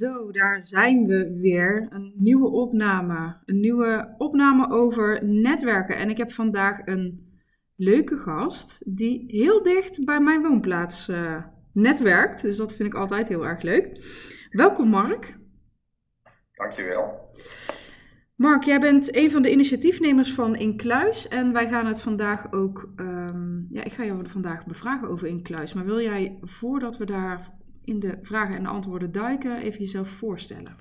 Zo, daar zijn we weer. Een nieuwe opname. Een nieuwe opname over netwerken. En ik heb vandaag een leuke gast die heel dicht bij mijn woonplaats uh, netwerkt. Dus dat vind ik altijd heel erg leuk. Welkom Mark. Dankjewel. Mark, jij bent een van de initiatiefnemers van Inkluis. En wij gaan het vandaag ook. Um, ja, ik ga jou vandaag bevragen over Inkluis. Maar wil jij, voordat we daar in de vragen en antwoorden duiken, even jezelf voorstellen.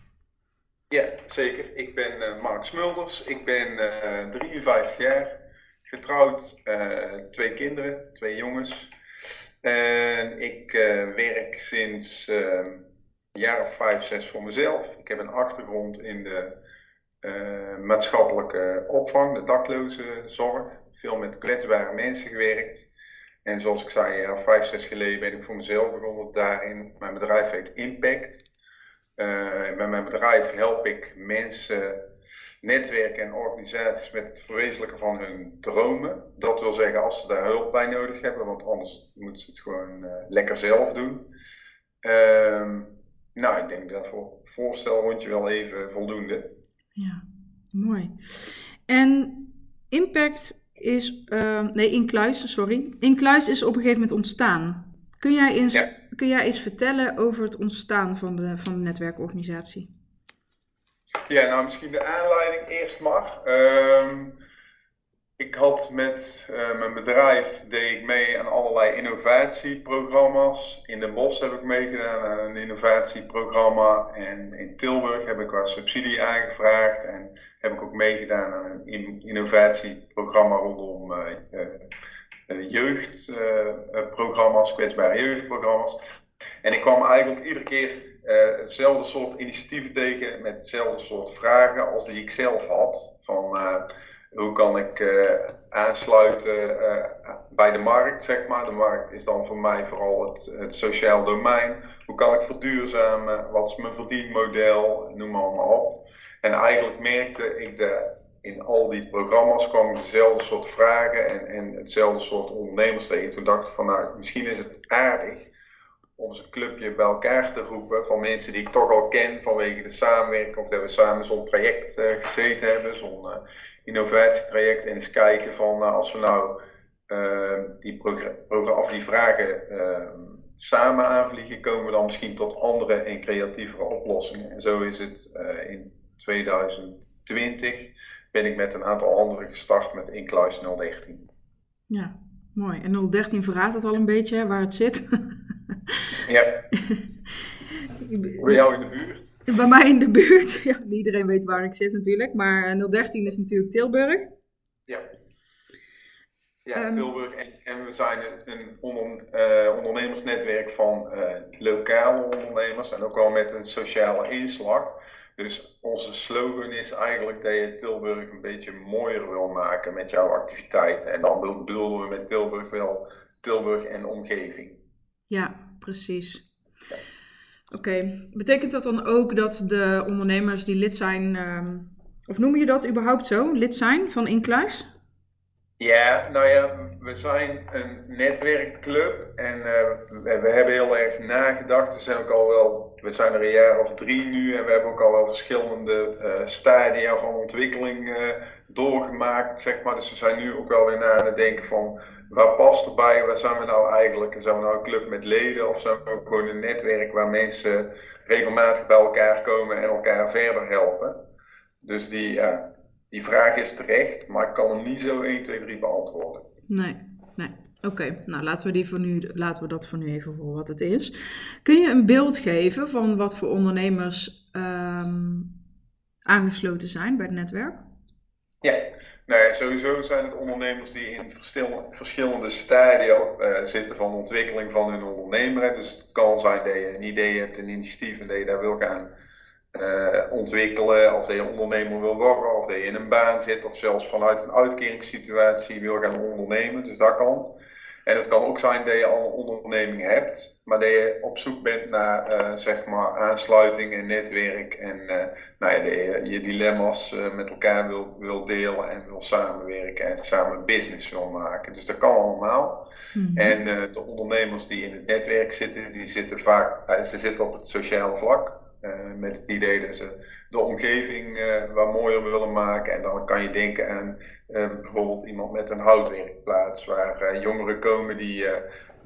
Ja, zeker. Ik ben uh, Mark Smulders. Ik ben uh, eh, 53 jaar, getrouwd, uh, twee kinderen, twee jongens. En ik werk sinds een jaar of vijf, zes voor mezelf. Ik heb een achtergrond in de maatschappelijke opvang, de daklozenzorg. Veel met kwetsbare mensen gewerkt. En zoals ik zei, ja, vijf, zes geleden ben ik voor mezelf begonnen daarin. Mijn bedrijf heet Impact. Uh, met mijn bedrijf help ik mensen, netwerken en organisaties met het verwezenlijken van hun dromen. Dat wil zeggen als ze daar hulp bij nodig hebben, want anders moeten ze het gewoon uh, lekker zelf doen. Uh, nou, ik denk dat voor voorstel rondje wel even voldoende. Ja, mooi. En Impact is, uh, nee, Inkluis, sorry. Inkluis is op een gegeven moment ontstaan. Kun jij eens, kun jij eens vertellen over het ontstaan van de, van de netwerkorganisatie? Ja, nou misschien de aanleiding eerst maar. Uh, ik had met uh, mijn bedrijf, deed ik mee aan allerlei innovatieprogramma's. In Den Bosch heb ik meegedaan aan een innovatieprogramma. En in Tilburg heb ik wat subsidie aangevraagd. En heb ik ook meegedaan aan een innovatieprogramma rondom uh, uh, jeugdprogramma's, kwetsbare jeugdprogramma's. En ik kwam eigenlijk iedere keer hetzelfde soort initiatieven tegen met hetzelfde soort vragen als die ik zelf had. Van hoe kan ik uh, aansluiten uh, bij de markt, zeg maar. De markt is dan voor mij vooral het, sociaal domein. Hoe kan ik verduurzamen? Wat is mijn verdienmodel? Noem maar allemaal op. En eigenlijk merkte ik de, in al die programma's kwam dezelfde soort vragen en, en hetzelfde soort ondernemers tegen. Toen dacht ik van nou, misschien is het aardig een clubje bij elkaar te roepen van mensen die ik toch al ken vanwege de samenwerking of dat we samen zo'n traject uh, gezeten hebben, zo'n uh, innovatietraject en eens kijken van nou, als we nou uh, die, die vragen ehm, samen aanvliegen, komen we dan misschien tot andere en creatievere oplossingen. En zo is het in 2020 ben ik met een aantal anderen gestart met Inkluis 013. Ja, mooi. En 013 verraadt het al een beetje waar het zit. Ja. Bij jou in de buurt? Bij mij in de buurt. Ja, iedereen weet waar ik zit natuurlijk. Maar 013 is natuurlijk Tilburg. Ja. Ja, um, Tilburg. En, en, we zijn een onder, uh, ondernemersnetwerk van uh, lokale ondernemers. En ook al met een sociale inslag. Dus onze slogan is eigenlijk dat je Tilburg een beetje mooier wil maken met jouw activiteiten. En dan bedoelen we met Tilburg wel Tilburg en omgeving. Ja, precies. Oké, betekent dat dan ook dat de ondernemers die lid zijn, uh, of noem je dat überhaupt zo, lid zijn van Inkluis? Ja, nou ja, we zijn een netwerkclub en uh, we, hebben heel erg nagedacht. We zijn ook al wel, we zijn er een jaar of drie nu en we hebben ook al wel verschillende uh, stadia van ontwikkeling uh, doorgemaakt, zeg maar. Dus we zijn nu ook wel weer na aan het denken van waar past erbij, waar zijn we nou eigenlijk? Zijn we nou een club met leden of zijn we ook gewoon een netwerk waar mensen regelmatig bij elkaar komen en elkaar verder helpen? Dus die, die vraag is terecht, maar ik kan hem niet zo 1, 2, 3 beantwoorden. Nee, nee. Oké, nou laten we, die voor nu, laten we dat voor nu even voor wat het is. Kun je een beeld geven van wat voor ondernemers um, aangesloten zijn bij het netwerk? Ja, nou sowieso zijn het ondernemers die in verschillende stadia uh, zitten van ontwikkeling van hun ondernemer. Dus het kan zijn dat je een idee hebt, een initiatief en dat je daar wil gaan uh, ontwikkelen, of dat je ondernemer wil worden, of dat je in een baan zit, of zelfs vanuit een uitkeringssituatie wil gaan ondernemen. Dus dat kan. En het kan ook zijn dat je al een onderneming hebt, maar dat je op zoek bent naar uh, zeg maar aansluiting en netwerk en uh, nou ja, dat je je dilemma's uh, met elkaar wil, wil delen en wil samenwerken en samen business wil maken. Dus dat kan allemaal. Mm-hmm. En de ondernemers die in het netwerk zitten, die zitten vaak, ze zitten op het sociale vlak. Met het idee dat ze de omgeving wat mooier willen maken. En dan kan je denken aan bijvoorbeeld iemand met een houtwerkplaats, waar jongeren komen die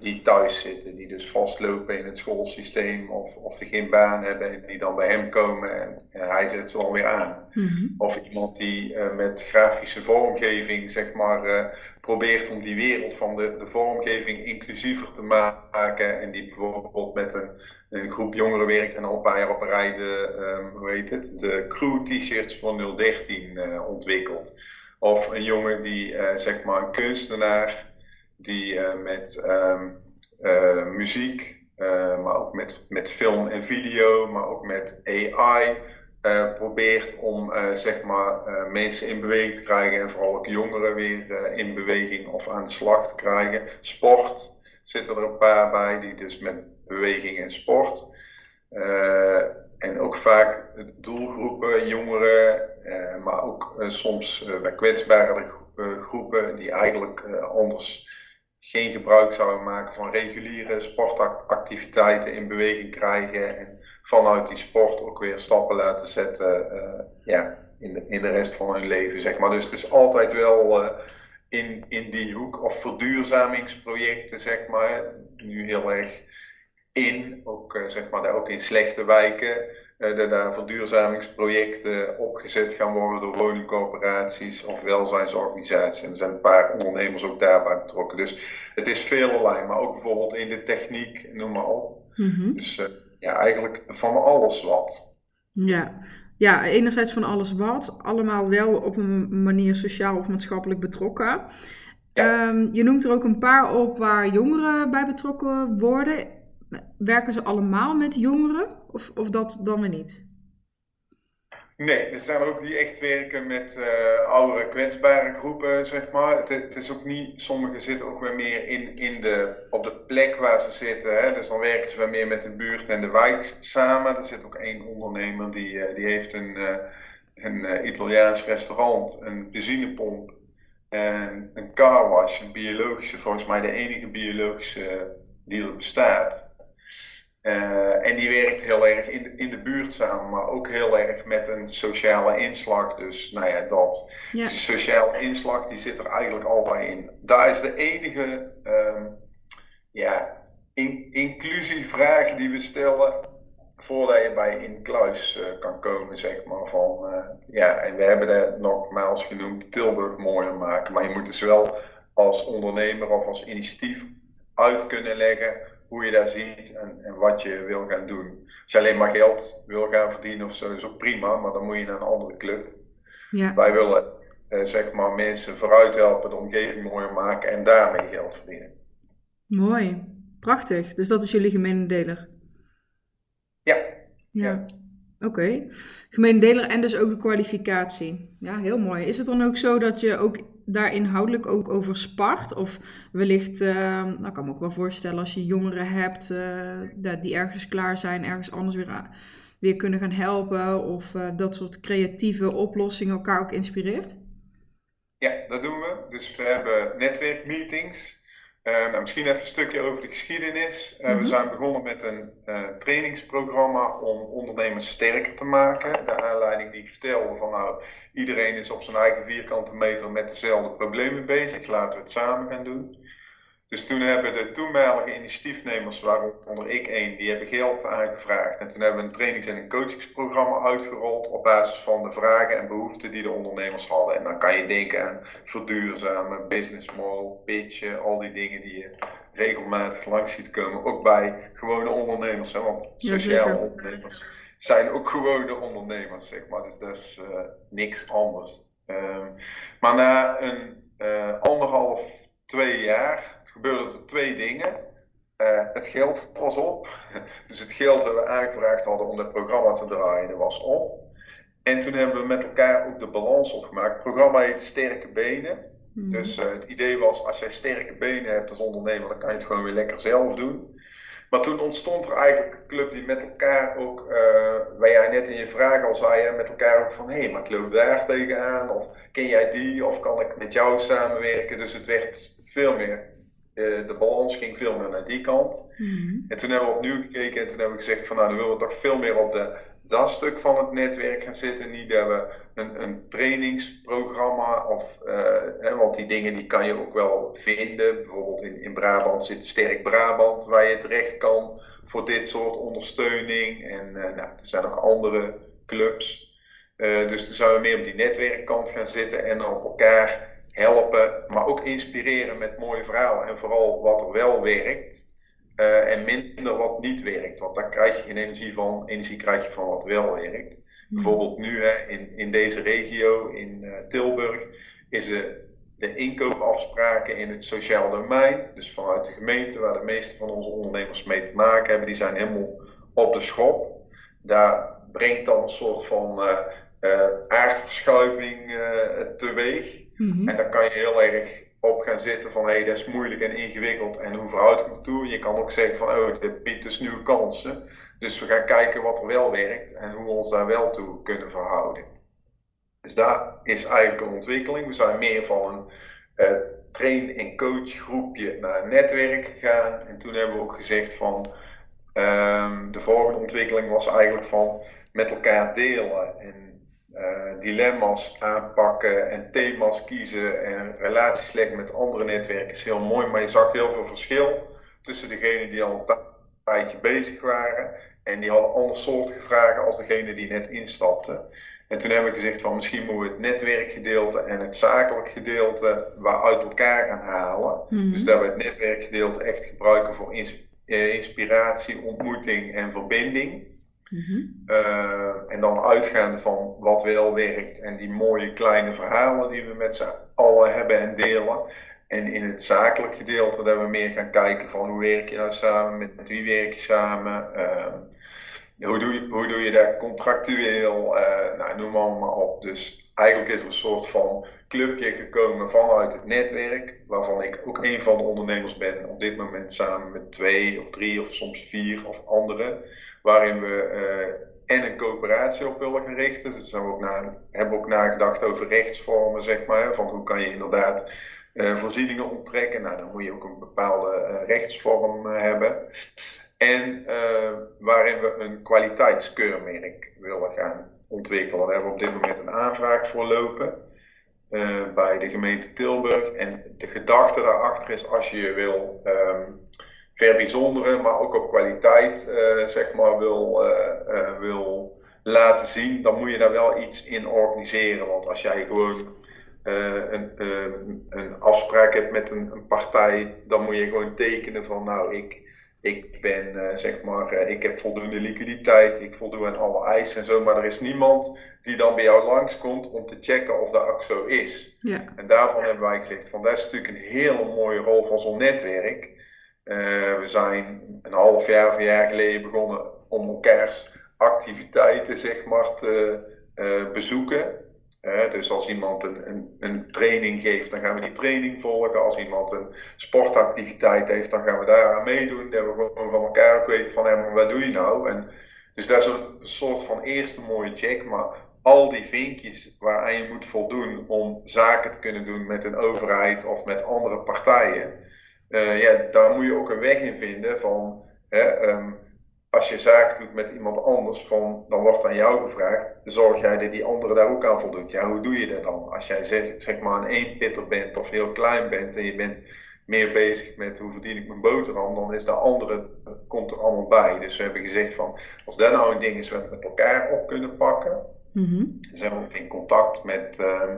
die thuis zitten, die dus vastlopen in het schoolsysteem of, of die geen baan hebben en die dan bij hem komen en, hij zet ze dan weer aan. Mhm. Of iemand die uh, met grafische vormgeving, zeg maar, uh, probeert om die wereld van de, de vormgeving inclusiever te maken en die bijvoorbeeld met een, een groep jongeren werkt en al een paar jaar op een rij de, um, hoe heet het, de crew t-shirts van 013 uh, ontwikkelt. Of een jongen die, zeg maar, een kunstenaar die uh, met um, uh, muziek, uh, maar ook met, met film en video, maar ook met AI probeert om zeg maar, mensen in beweging te krijgen en vooral ook jongeren weer in beweging of aan de slag te krijgen. Sport zitten er een paar bij die dus met beweging en sport. en ook vaak doelgroepen, jongeren, maar ook soms bij kwetsbare groepen die eigenlijk anders geen gebruik zouden maken van reguliere sportactiviteiten in beweging krijgen en vanuit die sport ook weer stappen laten zetten uh, ja, in, de, in de rest van hun leven. Zeg maar. Dus het is altijd wel uh, in, in die hoek of verduurzamingsprojecten, zeg maar, nu heel erg in, ook, uh, zeg maar, ook in slechte wijken, dat daar verduurzamingsprojecten opgezet gaan worden door woningcorporaties of welzijnsorganisaties. En er zijn een paar ondernemers ook daarbij betrokken. Dus het is veelal, maar ook bijvoorbeeld in de techniek, noem maar op. Mhm. Dus uh, ja, eigenlijk van alles wat. Ja. ja, enerzijds van alles wat, allemaal wel op een manier sociaal of maatschappelijk betrokken. Ja. Um, je noemt er ook een paar op waar jongeren bij betrokken worden. Werken ze allemaal met jongeren of, of dat dan weer niet? Nee, er zijn ook die echt werken met uh, oudere kwetsbare groepen, zeg maar. Het, is ook niet, sommigen zitten ook weer meer in, in de, op de plek waar ze zitten. Hè? Dus dan werken ze weer meer met de buurt en de wijk samen. Er zit ook één ondernemer die, uh, die heeft een, uh, een Italiaans restaurant, een benzinepomp en een carwash, een biologische, volgens mij de enige biologische die er bestaat. Uh, en die werkt heel erg in de, in de buurt samen, maar ook heel erg met een sociale inslag. Dus nou ja, dat. Ja. Sociale inslag die zit er eigenlijk altijd in. Daar is de enige um, ja, in, inclusievraag die we stellen voordat je bij Incluis uh, kan komen, zeg maar. Van, uh, ja, en we hebben dat nogmaals genoemd, Tilburg mooier maken. Maar je moet dus wel als ondernemer of als initiatief uit kunnen leggen hoe je daar ziet en, en wat je wil gaan doen. Als je alleen maar geld wil gaan verdienen of zo, is ook prima, maar dan moet je naar een andere club. Ja. Wij willen eh, zeg maar mensen vooruit helpen, de omgeving mooier maken en daarmee geld verdienen. Mooi, prachtig. Dus dat is jullie gemene deler? Ja. Ja. ja. Oké. Okay. Gemene deler en dus ook de kwalificatie. Ja, heel mooi. Is het dan ook zo dat je ook daar inhoudelijk ook over spart? Of wellicht, uh, nou kan me ook wel voorstellen als je jongeren hebt uh, die ergens klaar zijn, ergens anders weer, weer kunnen gaan helpen. Of dat soort creatieve oplossingen elkaar ook inspireert? Ja, dat doen we. Dus we hebben netwerkmeetings. Uh, nou, misschien even een stukje over de geschiedenis. Uh, We mhm. zijn begonnen met een uh, trainingsprogramma om ondernemers sterker te maken. De aanleiding die ik vertelde van nou, iedereen is op zijn eigen vierkante meter met dezelfde problemen bezig. Laten we het samen gaan doen. Dus toen hebben de toenmalige initiatiefnemers, waaronder ik één, die hebben geld aangevraagd. En toen hebben we een trainings- en een coachingsprogramma uitgerold op basis van de vragen en behoeften die de ondernemers hadden. En dan kan je denken aan verduurzamen, business model, pitchen, al die dingen die je regelmatig langs ziet komen. Ook bij gewone ondernemers, hè, want sociale ondernemers zijn ook gewone ondernemers, zeg maar. Dus dat is uh, niks anders. Um, maar na een uh, anderhalf twee jaar gebeurden er twee dingen. Uh, het geld was op. Dus het geld dat we aangevraagd hadden om het programma te draaien, was op. En toen hebben we met elkaar ook de balans opgemaakt. Het programma heet Sterke Benen. Mhm. Dus uh, het idee was, als jij sterke benen hebt als ondernemer, dan kan je het gewoon weer lekker zelf doen. Maar toen ontstond er eigenlijk een club die met elkaar ook, uh, waar jij net in je vraag al zei, met elkaar ook van hé, hey, maar ik loop daar tegenaan, of ken jij die, of kan ik met jou samenwerken? Dus het werd veel meer, uh, de balans ging veel meer naar die kant. Mhm. En toen hebben we opnieuw gekeken en toen hebben we gezegd van nou, dan willen we toch veel meer op de dat stuk van het netwerk gaan zitten. Niet dat we een, een trainingsprogramma of, uh, want die dingen die kan je ook wel vinden. Bijvoorbeeld in, in Brabant zit Sterk Brabant, waar je terecht kan voor dit soort ondersteuning. En uh, nou, er zijn nog andere clubs. Dus dan zouden we meer op die netwerkkant gaan zitten en op elkaar helpen, maar ook inspireren met mooie verhalen. En vooral wat er wel werkt. Uh, en minder wat niet werkt. Want daar krijg je geen energie van. Energie krijg je van wat wel werkt. Hmm. Bijvoorbeeld nu hè, in, in deze regio, in uh, Tilburg, is er de inkoopafspraken in het sociaal domein. Dus vanuit de gemeente, waar de meeste van onze ondernemers mee te maken hebben, die zijn helemaal op de schop. Daar brengt dan een soort van uh, aardverschuiving teweeg. Mm En daar kan je heel erg op gaan zitten van hé, hey, dat is moeilijk en ingewikkeld en hoe verhoud ik me toe. Je kan ook zeggen van oh, dit biedt dus nieuwe kansen. Dus we gaan kijken wat er wel werkt en hoe we ons daar wel toe kunnen verhouden. Dus daar is eigenlijk een ontwikkeling. We zijn meer van een uh, train- en coachgroepje naar een netwerk gegaan. En toen hebben we ook gezegd van um, de volgende ontwikkeling was eigenlijk van met elkaar delen. En uh, dilemma's aanpakken en thema's kiezen en relaties leggen met andere netwerken is heel mooi. Maar je zag heel veel verschil tussen degenen die al een tijdje bezig waren en die hadden ander soort vragen als degene die net instapte. En toen hebben we gezegd van misschien moeten we het netwerkgedeelte en het zakelijk gedeelte waar uit elkaar gaan halen. Mhm. Dus dat we het netwerkgedeelte echt gebruiken voor eh, inspiratie, ontmoeting en verbinding. Mhm. Eh, en dan uitgaande van wat wel werkt en die mooie kleine verhalen die we met z'n allen hebben en delen. En in het zakelijk gedeelte dat we meer gaan kijken van hoe werk je nou samen, met, wie werk je samen, ehm, hoe, doe je, hoe doe je dat contractueel, uh, nou, noem maar, op. Dus eigenlijk is er een soort van clubje gekomen vanuit het netwerk, waarvan ik ook een van de ondernemers ben op dit moment samen met twee of drie of soms vier of anderen waarin we uh, en een coöperatie op willen gaan richten. Dus we ook hebben ook nagedacht over rechtsvormen, zeg maar. Van hoe kan je inderdaad uh, voorzieningen onttrekken. Nou, dan moet je ook een bepaalde rechtsvorm hebben. En waarin we een kwaliteitskeurmerk willen gaan ontwikkelen. Daar hebben we op dit moment een aanvraag voor lopen. bij de gemeente Tilburg. En de gedachte daarachter is als je je wil um, bijzondere, maar ook op kwaliteit uh, zeg maar, wil, wil laten zien, dan moet je daar wel iets in organiseren. Want als jij gewoon een, een afspraak hebt met een, een, partij, dan moet je gewoon tekenen van nou, ik, ik ben zeg maar, ik heb voldoende liquiditeit, ik voldoe aan alle eisen en zo, maar er is niemand die dan bij jou langskomt om te checken of dat ook zo is. Ja. En daarvan hebben wij gezegd van dat is natuurlijk een hele mooie rol van zo'n netwerk. Uh, we zijn een half jaar of een jaar geleden begonnen om elkaars activiteiten zeg maar, te bezoeken. Dus als iemand een, een, een, training geeft, dan gaan we die training volgen. Als iemand een sportactiviteit heeft, dan gaan we daaraan meedoen. Dat we gewoon van elkaar ook weten van, hey, wat doe je nou? En, dus dat is een soort van eerste mooie check. Maar al die vinkjes waaraan je moet voldoen om zaken te kunnen doen met een overheid of met andere partijen uh, ja, daar moet je ook een weg in vinden van, hè, um, als je zaken doet met iemand anders, van, dan wordt aan jou gevraagd, zorg jij dat die andere daar ook aan voldoet. Ja, hoe doe je dat dan? Als jij zeg, zeg maar een eenpitter bent of heel klein bent en je bent meer bezig met hoe verdien ik mijn boterham, dan is de andere, komt er allemaal bij. Dus we hebben gezegd van, als dat nou een ding is wat we met elkaar op kunnen pakken, mm -hmm. zijn we ook in contact met... Uh,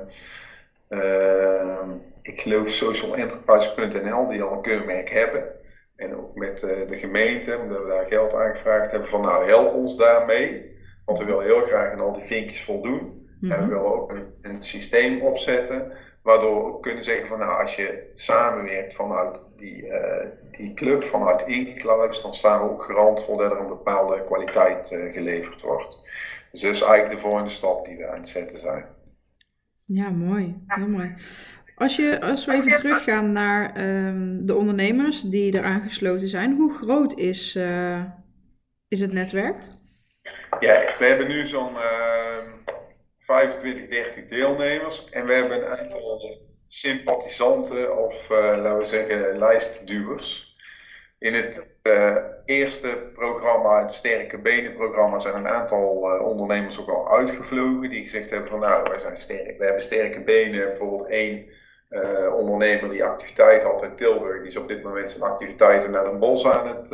uh, ik geloof socialenterprise.nl, die al een keurmerk hebben. En ook met uh, de gemeente, omdat we daar geld aangevraagd hebben, van nou help ons daarmee. Want we willen heel graag aan al die vinkjes voldoen. En we mhm. willen ook een, een, systeem opzetten, waardoor we ook kunnen zeggen van nou als je samenwerkt vanuit die, uh, die club, vanuit Inkluis, dan staan we ook garant voor dat er een bepaalde kwaliteit uh, geleverd wordt. Dus dat is eigenlijk de volgende stap die we aan het zetten zijn. Ja, mooi. Heel mooi. Als, je, als we even teruggaan naar um, de ondernemers die er aangesloten zijn, hoe groot is, uh, is het netwerk? Ja, we hebben nu zo'n uh, 25, 30 deelnemers en we hebben een aantal sympathisanten of uh, laten we zeggen lijstduwers. In het eerste programma, het Sterke Benen programma, zijn een aantal ondernemers ook al uitgevlogen. Die gezegd hebben van nou, wij zijn sterk, we hebben sterke benen. Bijvoorbeeld één ondernemer die activiteit had in Tilburg, die is op dit moment zijn activiteiten naar een bos aan het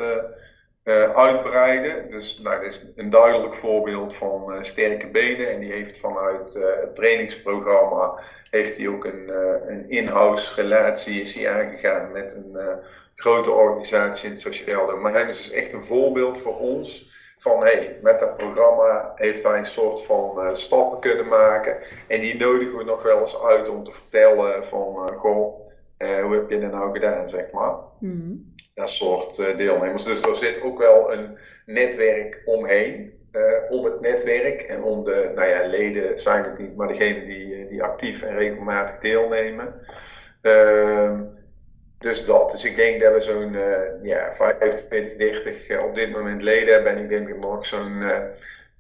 uh, uitbreiden. Dus nou, dit is een duidelijk voorbeeld van uh, sterke benen. En die heeft vanuit uh, het trainingsprogramma heeft hij ook een, een in-house relatie aangegaan met een grote organisatie in het sociaal domein. Dus is echt een voorbeeld voor ons van hey, met dat programma heeft hij een soort van stappen kunnen maken. En die nodigen we nog wel eens uit om te vertellen van goh, hoe heb je dat nou gedaan, zeg maar. Mm dat soort deelnemers. Dus er zit ook wel een netwerk omheen. Om het netwerk en om de, nou ja, leden zijn het niet, maar degenen die, eh, die actief en regelmatig deelnemen. Uh, dus dat. Dus ik denk dat we zo'n uh, ja, 25, 30 op dit moment leden hebben. En ik denk dat er nog zo'n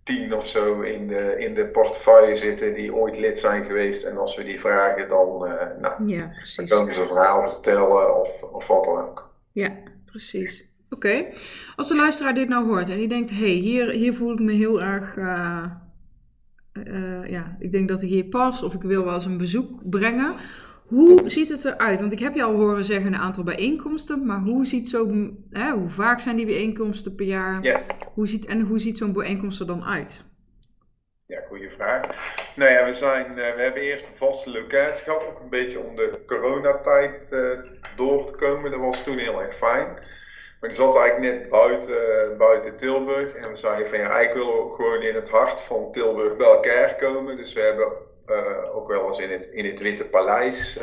10 of zo in de, in de portefeuille zitten die ooit lid zijn geweest. En als we die vragen, dan, nou, ja, dan komen ze een verhaal vertellen of, of wat dan ook. Ja, precies. Oké. Als de luisteraar dit nou hoort en die denkt: hé, hey, hier, hier voel ik me heel erg. Uh, uh, ja, ik denk dat ik hier pas of ik wil wel eens een bezoek brengen. Hoe ziet het eruit? Want ik heb je al horen zeggen een aantal bijeenkomsten, maar hoe ziet zo'n, hoe vaak zijn die bijeenkomsten per jaar? Ja. Hoe ziet, en hoe ziet zo'n bijeenkomst er dan uit? Ja, goede vraag. Nou ja, we, zijn, uh, we hebben eerst een vaste locatie gehad, ook een beetje om de coronatijd uh, door te komen. Dat was toen heel erg fijn. Maar die zat eigenlijk net buiten, buiten Tilburg. En we zeiden van ja, eigenlijk willen we gewoon in het hart van Tilburg bij elkaar komen. Dus we hebben uh, ook wel eens in het, in het Witte Paleis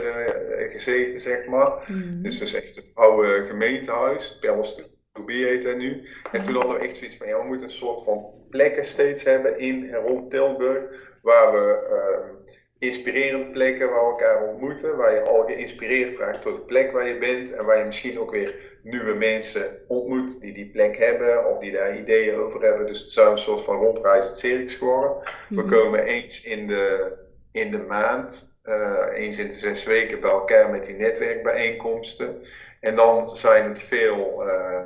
gezeten, zeg maar. Mm. Dus dat is echt het oude gemeentehuis, Palace to Be heet dat nu. En toen hadden we echt zoiets van ja, we moeten een soort van plekken steeds hebben in en rond Tilburg, waar we uh, inspirerende plekken waar we elkaar ontmoeten, waar je al geïnspireerd raakt door de plek waar je bent en waar je misschien ook weer nieuwe mensen ontmoet die die plek hebben of die daar ideeën over hebben. Dus het zou een soort van rondreizend circus worden. We mhm. komen eens in de, in de maand, eens in de zes weken bij elkaar met die netwerkbijeenkomsten. En dan zijn het veel. Uh,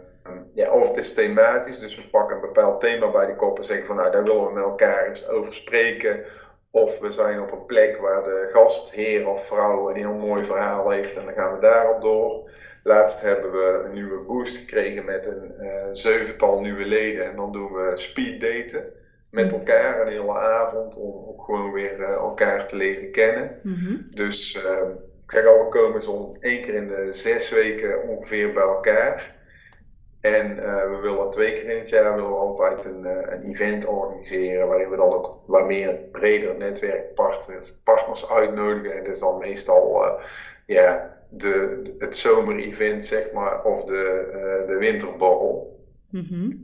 ja, of het is thematisch, dus we pakken een bepaald thema bij de kop en zeggen van nou daar willen we met elkaar eens over spreken. Of we zijn op een plek waar de gastheer of vrouw een heel mooi verhaal heeft en dan gaan we daarop door. Laatst hebben we een nieuwe boost gekregen met een uh, zevental nieuwe leden en dan doen we speed daten met mhm. elkaar een hele avond om ook gewoon weer uh, elkaar te leren kennen. Mhm. Dus uh, ik zeg al, we komen zo'n één keer in de zes weken ongeveer bij elkaar. En uh, we willen twee keer in het jaar willen we altijd een, uh, een event organiseren waarin we dan ook wat meer breder netwerkpartners partners uitnodigen. En dat is dan meestal ja, de, het zomer-event, zeg maar, of de, de winterborrel. Mm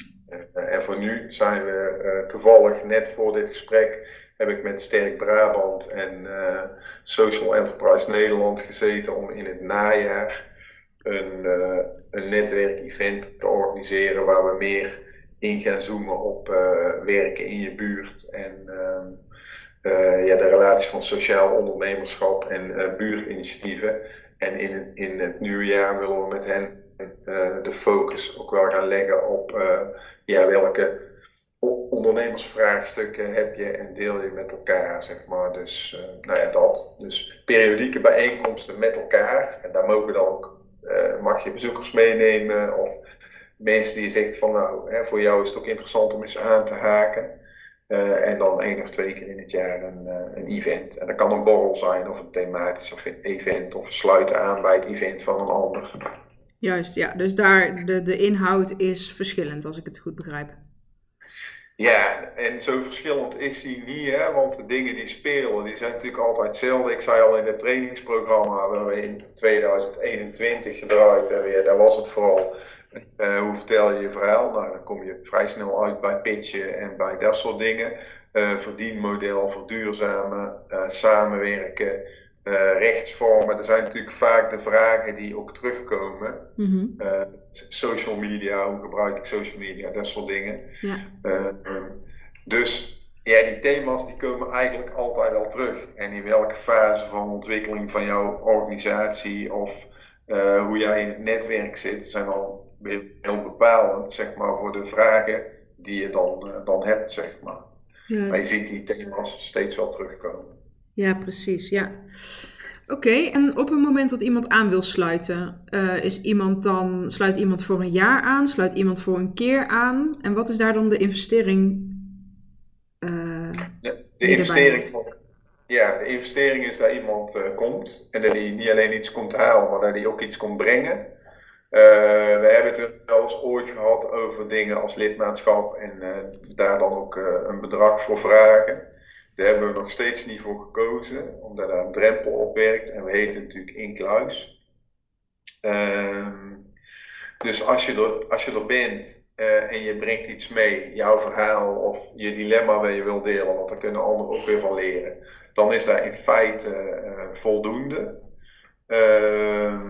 en voor nu zijn we toevallig net voor dit gesprek heb ik met Sterk Brabant en Social Enterprise Nederland gezeten om in het najaar een, een netwerkevent te organiseren waar we meer in gaan zoomen op werken in je buurt en uh, ja, de relatie van sociaal ondernemerschap en buurtinitiatieven. En in, in het nieuwe jaar willen we met hen de focus ook wel gaan leggen op ja, welke ondernemersvraagstukken heb je en deel je met elkaar, zeg maar. Dus, nou ja, dat. Dus periodieke bijeenkomsten met elkaar. En daar mogen dan ook mag je bezoekers meenemen of mensen die je zegt van nou, hè, voor jou is het ook interessant om eens aan te haken. En dan één of twee keer in het jaar een, een event. En dat kan een borrel zijn of een thematisch event of sluiten aan bij het event van een ander. Juist, ja. Dus daar de, de inhoud is verschillend als ik het goed begrijp. Ja, en zo verschillend is die niet, hè? want de dingen die spelen, die zijn natuurlijk altijd hetzelfde. Ik zei al in het trainingsprogramma waar we in 2021 gedraaid hebben, ja, daar was het vooral uh, hoe vertel je je verhaal? Nou, dan kom je vrij snel uit bij pitchen en bij dat soort dingen. Uh, verdienmodel, verduurzamen, uh, samenwerken, rechtsvormen. Er zijn natuurlijk vaak de vragen die ook terugkomen. Mm social media, hoe gebruik ik social media, dat soort dingen. Ja. Uh, dus ja, die thema's die komen eigenlijk altijd wel terug. En in welke fase van ontwikkeling van jouw organisatie of hoe jij in het netwerk zit, zijn al heel bepalend, zeg maar, voor de vragen die je dan, dan hebt, zeg maar. Maar je ziet die thema's steeds wel terugkomen. Ja, precies. Ja. Oké, en op het moment dat iemand aan wil sluiten, uh, is iemand dan, sluit iemand voor een jaar aan, sluit iemand voor een keer aan? En wat is daar dan de investering? Uh, de, de investering van, ja, de investering is dat iemand uh, komt en dat hij niet alleen iets komt halen, maar dat hij ook iets komt brengen. we hebben het wel eens ooit gehad over dingen als lidmaatschap en daar dan ook een bedrag voor vragen. Daar hebben we nog steeds niet voor gekozen, omdat daar een drempel op werkt. En we heten natuurlijk Inkluis. Ehm, dus als je er, als je er bent uh, en je brengt iets mee, jouw verhaal of je dilemma waar je wil delen, want daar kunnen anderen ook weer van leren, dan is dat in feite uh, voldoende. Uh,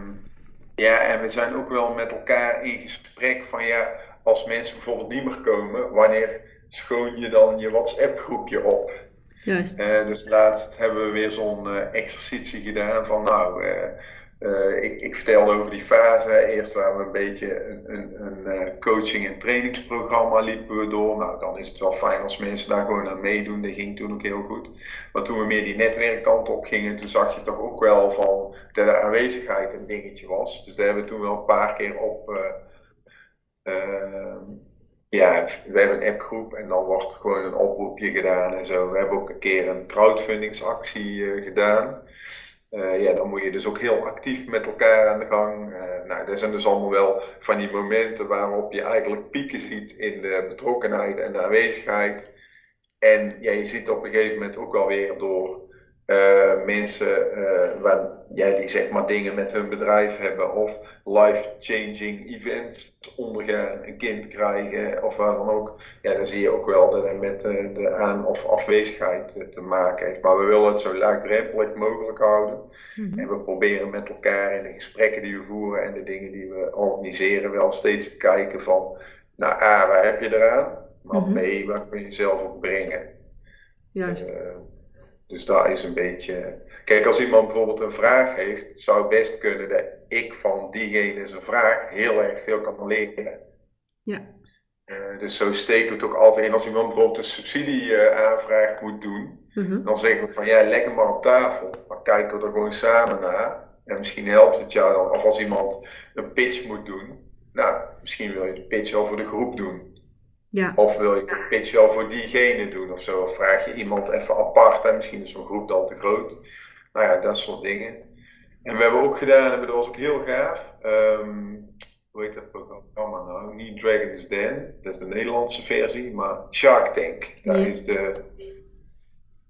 ja, en we zijn ook wel met elkaar in gesprek van ja, als mensen bijvoorbeeld niet meer komen, wanneer schoon je dan je WhatsApp groepje op? Uh, dus laatst hebben we weer zo'n uh, exercitie gedaan van nou, uh, ik, ik, vertelde over die fase. Eerst waren we een beetje een, een, een coaching- en trainingsprogramma liepen we door. Nou, dan is het wel fijn als mensen daar gewoon aan meedoen. Dat ging toen ook heel goed. Maar toen we meer die netwerkkant op gingen, toen zag je toch ook wel van dat de aanwezigheid een dingetje was. Dus daar hebben we toen wel een paar keer op ja, we hebben een appgroep en dan wordt gewoon een oproepje gedaan en zo. We hebben ook een keer een crowdfundingsactie uh, gedaan. Uh, ja, dan moet je dus ook heel actief met elkaar aan de gang. Uh, nou, dat zijn dus allemaal wel van die momenten waarop je eigenlijk pieken ziet in de betrokkenheid en de aanwezigheid. En ja, je ziet op een gegeven moment ook wel weer door uh, mensen uh, waar, ja, die zeg maar dingen met hun bedrijf hebben of life-changing events ondergaan, een kind krijgen of waar dan ook. Ja, dan zie je ook wel dat het met uh, de aan- of afwezigheid te maken heeft. Maar we willen het zo laagdrempelig mogelijk houden. Mm-hmm. En we proberen met elkaar in de gesprekken die we voeren en de dingen die we organiseren wel steeds te kijken van, nou A, waar heb je eraan? Maar mm-hmm. B, waar kun je zelf op brengen? Juist. Dus daar is een beetje. Kijk, als iemand bijvoorbeeld een vraag heeft, zou het best kunnen dat ik van diegene zijn vraag heel erg veel kan leren. Ja. Uh, dus zo steken we het ook altijd in. Als iemand bijvoorbeeld een subsidieaanvraag moet doen, mm-hmm. dan zeggen we van ja, leg hem maar op tafel. Dan kijken we er gewoon samen naar. En misschien helpt het jou dan. Of als iemand een pitch moet doen, nou, misschien wil je de pitch al voor de groep doen. Ja. Of wil je een pitch wel voor diegene doen of zo? Of vraag je iemand even apart en misschien is zo'n groep dan te groot. Nou ja, dat soort dingen. En we hebben ook gedaan, en dat was ook heel gaaf. Um, hoe heet dat programma nou? Niet Dragon's Den, dat is de Nederlandse versie, maar Shark Tank. Dat is de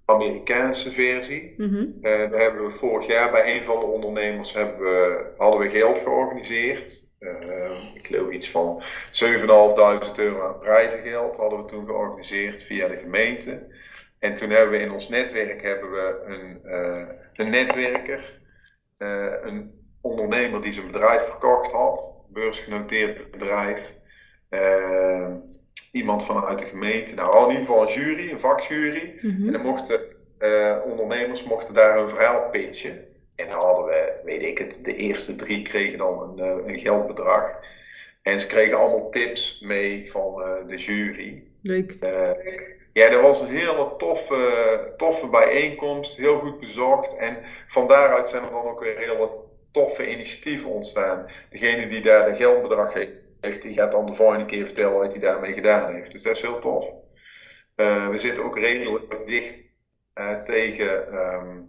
Amerikaanse versie. Mm -hmm. uh, daar hebben we vorig jaar bij een van de ondernemers hebben we, hadden we geld georganiseerd. Uh, ik geloof iets van 7.500 euro aan prijzengeld hadden we toen georganiseerd via de gemeente. En toen hebben we in ons netwerk hebben we een, uh, een netwerker, uh, een ondernemer die zijn bedrijf verkocht had, beursgenoteerd bedrijf, iemand vanuit de gemeente, nou in ieder geval een jury, een vakjury. Mm -hmm. En dan mochten ondernemers mochten daar hun verhaal pitchen. En dan hadden we, weet ik het, de eerste drie kregen dan een, eh, een geldbedrag. En ze kregen allemaal tips mee van uh, de jury. Leuk. Uh, ja, dat was een hele toffe, toffe bijeenkomst, heel goed bezocht. En van daaruit zijn er dan ook weer hele toffe initiatieven ontstaan. Degene die daar de geldbedrag heeft, die gaat dan de volgende keer vertellen wat hij daarmee gedaan heeft. Dus dat is heel tof. we zitten ook redelijk dicht tegen... Um, uh,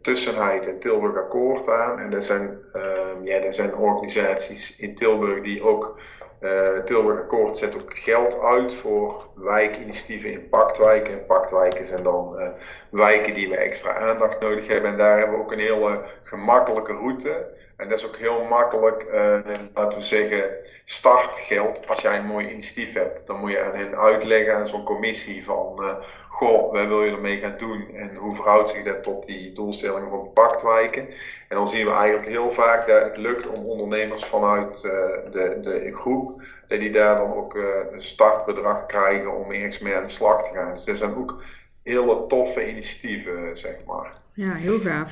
Tussenheid en Tilburg Akkoord aan. En er zijn, uh, ja, er zijn organisaties in Tilburg die ook. Uh, Tilburg Akkoord zet ook geld uit voor wijkinitiatieven in paktwijken. En paktwijken zijn dan eh, wijken die we extra aandacht nodig hebben. En daar hebben we ook een hele gemakkelijke route. En dat is ook heel makkelijk, uh, laten we zeggen, startgeld. Als jij een mooi initiatief hebt, dan moet je aan hen uitleggen aan zo'n commissie van, uh, goh, wat wil je ermee gaan doen en hoe verhoudt zich dat tot die doelstellingen van paktwijken. En dan zien we eigenlijk heel vaak dat het lukt om ondernemers vanuit uh, de, de groep, dat die daar dan ook een startbedrag krijgen om ergens mee aan de slag te gaan. Dus dat zijn ook hele toffe initiatieven, zeg maar. Ja, heel gaaf.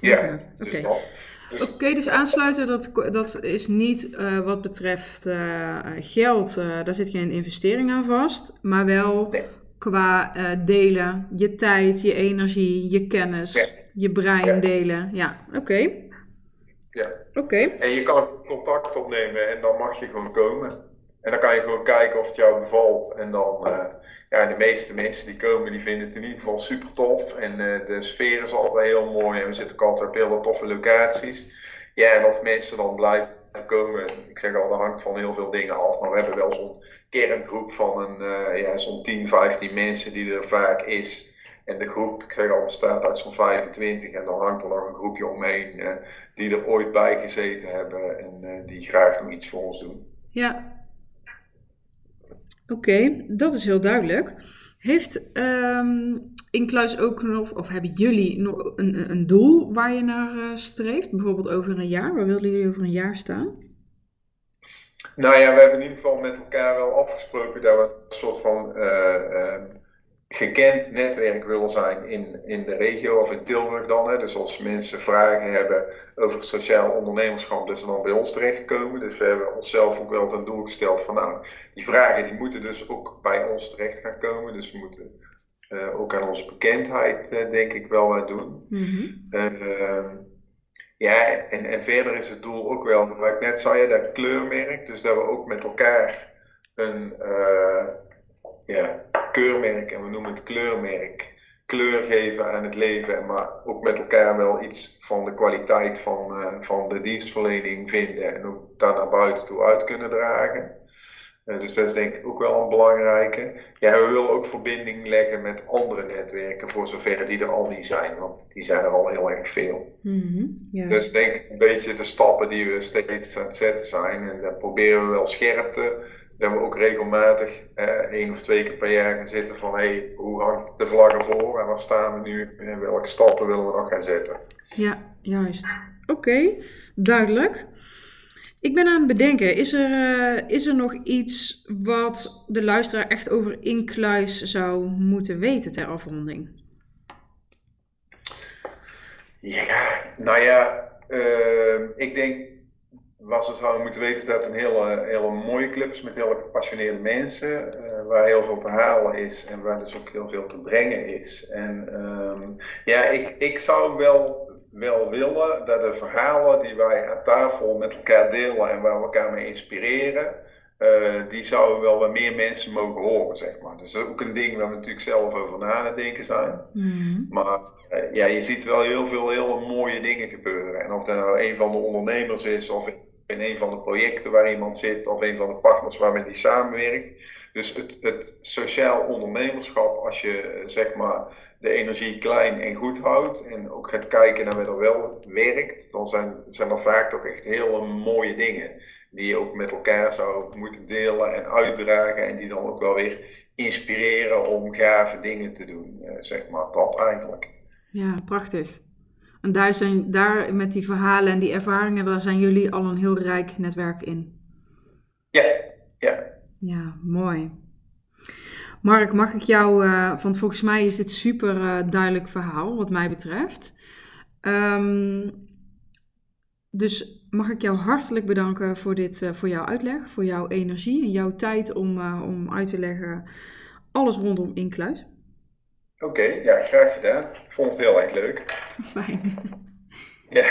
Ja, dus dat. Dus... Oké, dus aansluiten, dat, dat is niet uh, wat betreft uh, geld, uh, daar zit geen investering aan vast, maar wel nee. qua delen, je tijd, je energie, je kennis, ja. je brein ja. delen. Ja, oké. Ja. Oké. En je kan contact opnemen en dan mag je gewoon komen. En dan kan je gewoon kijken of het jou bevalt. En dan, uh, ja, de meeste mensen die komen, die vinden het in ieder geval super tof. En uh, de sfeer is altijd heel mooi. En we zitten ook altijd op hele toffe locaties. Ja, en of mensen dan blijven komen, ik zeg al, dat hangt van heel veel dingen af. Maar we hebben wel zo'n kerngroep van een, uh, ja, zo'n 10, 15 mensen die er vaak is. En de groep, ik zeg al, bestaat uit zo'n 25. En dan hangt er nog een groepje omheen die er ooit bij gezeten hebben. En die graag nog iets voor ons doen. Ja, Oké, dat is heel duidelijk. Heeft um, Inkluis ook nog, of hebben jullie nog een, een doel waar je naar uh, streeft? Bijvoorbeeld over een jaar? Waar willen jullie over een jaar staan? Nou ja, we hebben in ieder geval met elkaar wel afgesproken dat we een soort van uh, gekend netwerk willen zijn in, in de regio of in Tilburg dan. Hè. Dus als mensen vragen hebben over sociaal ondernemerschap, dat ze dan bij ons terechtkomen. Dus we hebben onszelf ook wel ten doel gesteld van nou, die vragen die moeten dus ook bij ons terecht gaan komen. Dus we moeten uh, ook aan onze bekendheid uh, denk ik wel aan doen. Mm -hmm. ja, en, en verder is het doel ook wel, wat ik net zei, dat kleurmerk. Dus dat we ook met elkaar een ja, keurmerk en we noemen het kleurmerk kleur geven aan het leven, maar ook met elkaar wel iets van de kwaliteit van, uh, van de dienstverlening vinden en ook daar naar buiten toe uit kunnen dragen. Uh, dus dat is denk ik ook wel een belangrijke. Ja, we willen ook verbinding leggen met andere netwerken, voor zover die er al niet zijn, want die zijn er al heel erg veel. Mm -hmm. Dus denk ik een beetje de stappen die we steeds aan het zetten zijn en daar proberen we wel scherp te dat we ook regelmatig eh, één of twee keer per jaar gaan zitten van hey, hoe hangt de vlag ervoor en waar staan we nu en welke stappen willen we nog gaan zetten. Ja, juist. Oké, duidelijk. Ik ben aan het bedenken, is er, uh, is er nog iets wat de luisteraar echt over Inkluis zou moeten weten ter afronding? Ja, nou ja, uh, ik denk wat ze zouden moeten weten is dat het een hele, hele mooie club is met hele gepassioneerde mensen. Uh, waar heel veel te halen is en waar dus ook heel veel te brengen is. En um, ja, ik, ik zou wel, wel willen dat de verhalen die wij aan tafel met elkaar delen en waar we elkaar mee inspireren. Uh, die zouden wel wat meer mensen mogen horen, zeg maar. Dus dat is ook een ding waar we natuurlijk zelf over na aan denken zijn. Mm. Maar uh, ja, je ziet wel heel veel hele mooie dingen gebeuren. En of dat nou een van de ondernemers is of in een van de projecten waar iemand zit of een van de partners waarmee die samenwerkt. Dus het, het sociaal ondernemerschap, als je zeg maar de energie klein en goed houdt en ook gaat kijken naar wat er wel werkt, dan zijn, zijn er vaak toch echt hele mooie dingen die je ook met elkaar zou moeten delen en uitdragen en die dan ook wel weer inspireren om gave dingen te doen, eh, zeg maar dat eigenlijk. Ja, prachtig. En daar, zijn, daar met die verhalen en die ervaringen, daar zijn jullie al een heel rijk netwerk in. Ja, ja. Ja, mooi. Mark, mag ik jou, uh, want volgens mij is dit super uh, duidelijk verhaal wat mij betreft. Um, dus mag ik jou hartelijk bedanken voor, dit, uh, voor jouw uitleg, voor jouw energie en jouw tijd om, om uit te leggen alles rondom Inkluis. Oké, ja, graag gedaan. Ik vond het heel erg leuk. Fijn. Ja.